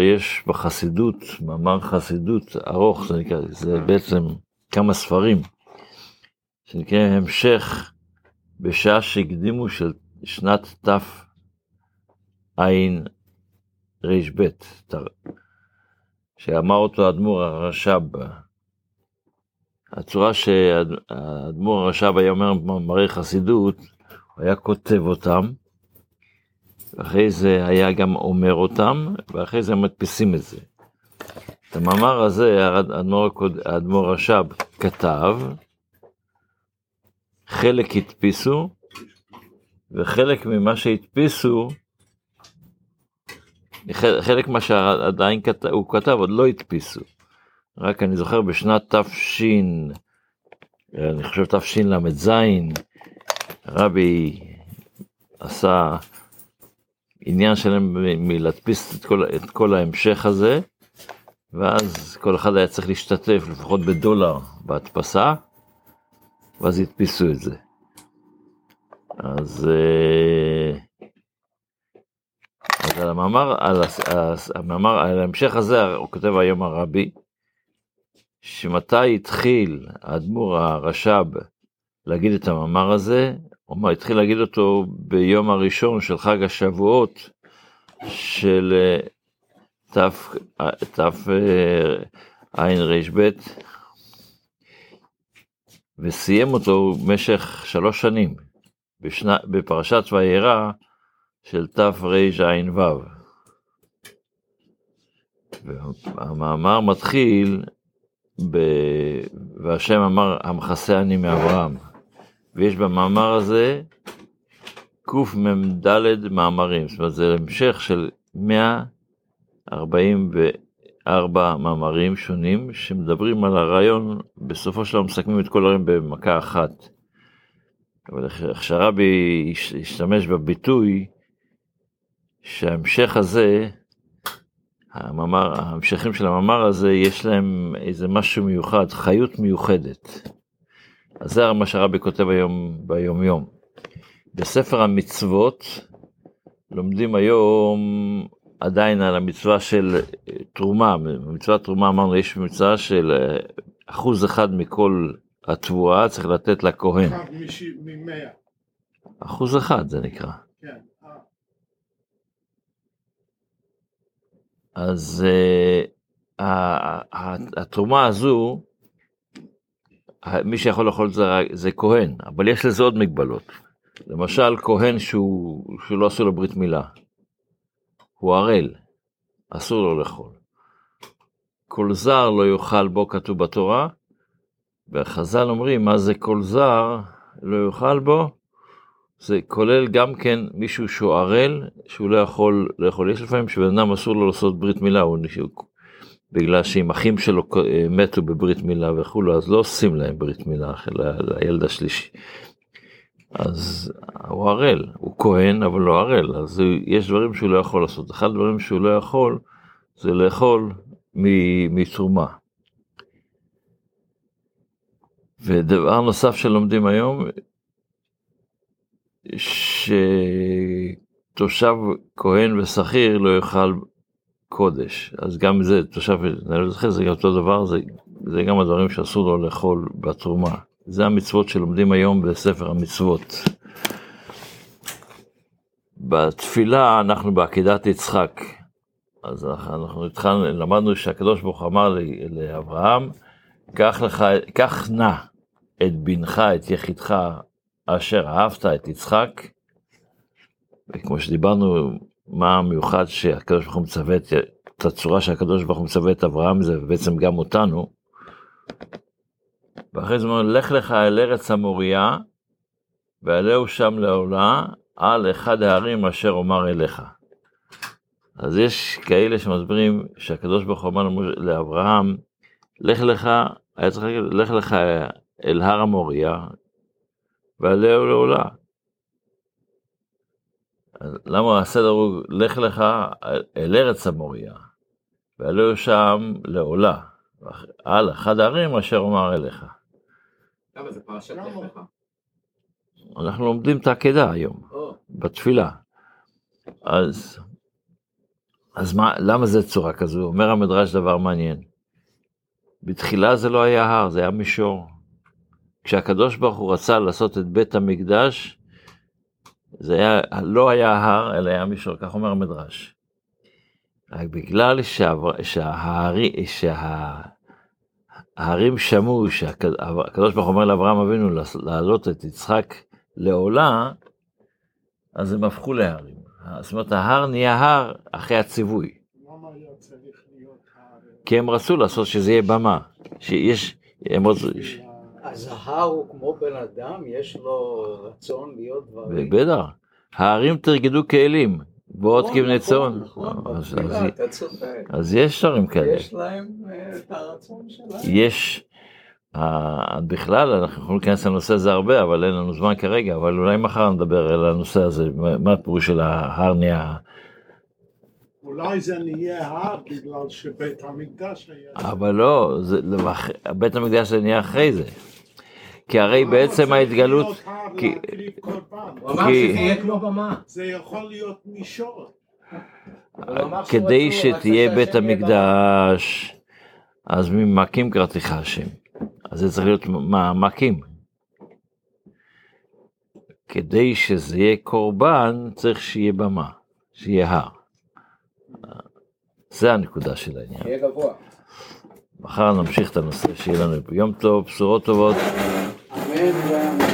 יש בחסידות, מאמר חסידות ארוך, זה נקרא, זה בעצם כמה ספרים, שנקרא המשך בשעה שהקדימו של שנת תע"רב, שאמר אותו האדמו"ר הרש"ב. הצורה שהאדמו"ר הרש"ב היה אומר מאמרי חסידות, הוא היה כותב אותם, ואחרי זה היה גם אומר אותם, ואחרי זה מדפיסים את זה. את המאמר הזה האדמו"ר רש"ב כתב, חלק הדפיסו, וחלק ממה שהדפיסו, חלק מה שעדיין כתב, הוא כתב עוד לא הדפיסו. רק אני זוכר בשנת תש, אני חושב תשל"ז, רבי עשה עניין שלהם מלהדפיס את כל, את כל ההמשך הזה, ואז כל אחד היה צריך להשתתף לפחות בדולר בהדפסה, ואז הדפיסו את זה. אז, אה, אז על המאמר, על, המאמר, על ההמשך הזה, הוא כותב היום הרבי, שמתי התחיל האדמו"ר הרש"ב להגיד את המאמר הזה, הוא התחיל להגיד אותו ביום הראשון של חג השבועות של אה, תע"רב, וסיים אותו במשך שלוש שנים, בשנה, בפרשת וירא של תרע"ו. והמאמר מתחיל ב... והשם אמר המכסה אני מאברהם. ויש במאמר הזה קמ"ד מאמרים, זאת אומרת זה המשך של 144 מאמרים שונים שמדברים על הרעיון, בסופו של דבר מסכמים את כל הרעיון במכה אחת. אבל איך שהרבי השתמש בביטוי שההמשך הזה, המאמר, ההמשכים של המאמר הזה, יש להם איזה משהו מיוחד, חיות מיוחדת. אז זה מה שהרבי כותב היום ביום יום. בספר המצוות לומדים היום עדיין על המצווה של אה, תרומה, מצוות תרומה אמרנו יש מצווה של אה, אחוז אחד מכל התבואה צריך לתת לכהן. אחוז אחד זה נקרא. כן. אה. אז התרומה הזו מי שיכול לאכול את זה זה כהן, אבל יש לזה עוד מגבלות. למשל, כהן שהוא, שהוא לא עשו לו ברית מילה, הוא ערל, אסור לו לאכול. כל זר לא יאכל בו, כתוב בתורה, והחז"ל אומרים, מה זה כל זר לא יאכל בו? זה כולל גם כן מישהו שהוא ערל, שהוא לא יכול לאכול. יש לפעמים שבן אדם אסור לו לעשות ברית מילה, הוא בגלל שאם אחים שלו אה, מתו בברית מילה וכולו, אז לא עושים להם ברית מילה לילד השלישי. אז הוא ערל, הוא כהן אבל לא ערל, אז יש דברים שהוא לא יכול לעשות. אחד הדברים שהוא לא יכול זה לאכול מתרומה. ודבר נוסף שלומדים היום, שתושב כהן ושכיר לא יאכל קודש, אז גם זה, תושב, אני לא זוכר, זה גם אותו דבר, זה, זה גם הדברים שאסור לו לאכול בתרומה. זה המצוות שלומדים היום בספר המצוות. בתפילה אנחנו בעקידת יצחק. אז אנחנו התחלנו, למדנו שהקדוש ברוך הוא אמר לאברהם, קח לך, קח נא את בנך, את יחידך, אשר אהבת את יצחק. וכמו שדיברנו מה המיוחד שהקדוש ברוך הוא מצווה את הצורה שהקדוש ברוך הוא מצווה את אברהם זה בעצם גם אותנו. ואחרי זה אומר לך לך אל ארץ המוריה ועלהו שם לעולה על אחד הערים אשר אומר אליך. אז יש כאלה שמסבירים שהקדוש ברוך הוא אמר לאברהם לך לך, היה צריך להגיד לך לך אל הר המוריה ועלהו לעולה. למה הסדר הוא לך לך אל ארץ המוריה, ועלו שם לעולה, על אחד הערים אשר אומר אליך. למה זה פרשת לך לך? אנחנו לומדים את העקדה היום, בתפילה. אז אז מה, למה זה צורה כזו? אומר המדרש דבר מעניין. בתחילה זה לא היה הר, זה היה מישור. כשהקדוש ברוך הוא רצה לעשות את בית המקדש, זה היה, לא היה הר, אלא היה מישור, כך אומר המדרש. רק בגלל שההרים שה, שמעו שהקדוש ברוך אומר לאברהם אבינו להעלות את יצחק לעולה, אז הם הפכו להרים. זאת אומרת, ההר נהיה הר אחרי הציווי. צריך להיות הר? כי הם רצו לעשות שזה יהיה במה. שיש, הם רצו... אז ההר הוא כמו בן אדם, יש לו רצון להיות דברים. בטח. ההרים תרגדו כאלים, ועוד נכון, כבני נכון, צאן. נכון, אז- בתפילה, אז- יש דברים כאלה. יש להם אה, את הרצון שלהם. יש, אה, בכלל, אנחנו יכולים להיכנס לנושא הזה הרבה, אבל אין לנו זמן כרגע, אבל אולי מחר נדבר על הנושא הזה, מה הפירוש של ההר נהיה, אולי זה נהיה הר בגלל שבית המקדש היה... אבל לא, בית המקדש זה נהיה אחרי זה. כי הרי בעצם ההתגלות, כי- להקריב קורבן? הוא אמר כי- שזה יהיה כמו במה. זה יכול להיות מישור. כדי שתהיה בית. המקדש, אז ממכים קראתך השם. אז זה צריך להיות מעמקים. כדי שזה יהיה קורבן, צריך שיהיה במה, שיהיה הר. זה הנקודה של העניין. יהיה גבוה. מחר נמשיך את הנושא, שיהיה לנו יום טוב, בשורות טובות. 我们。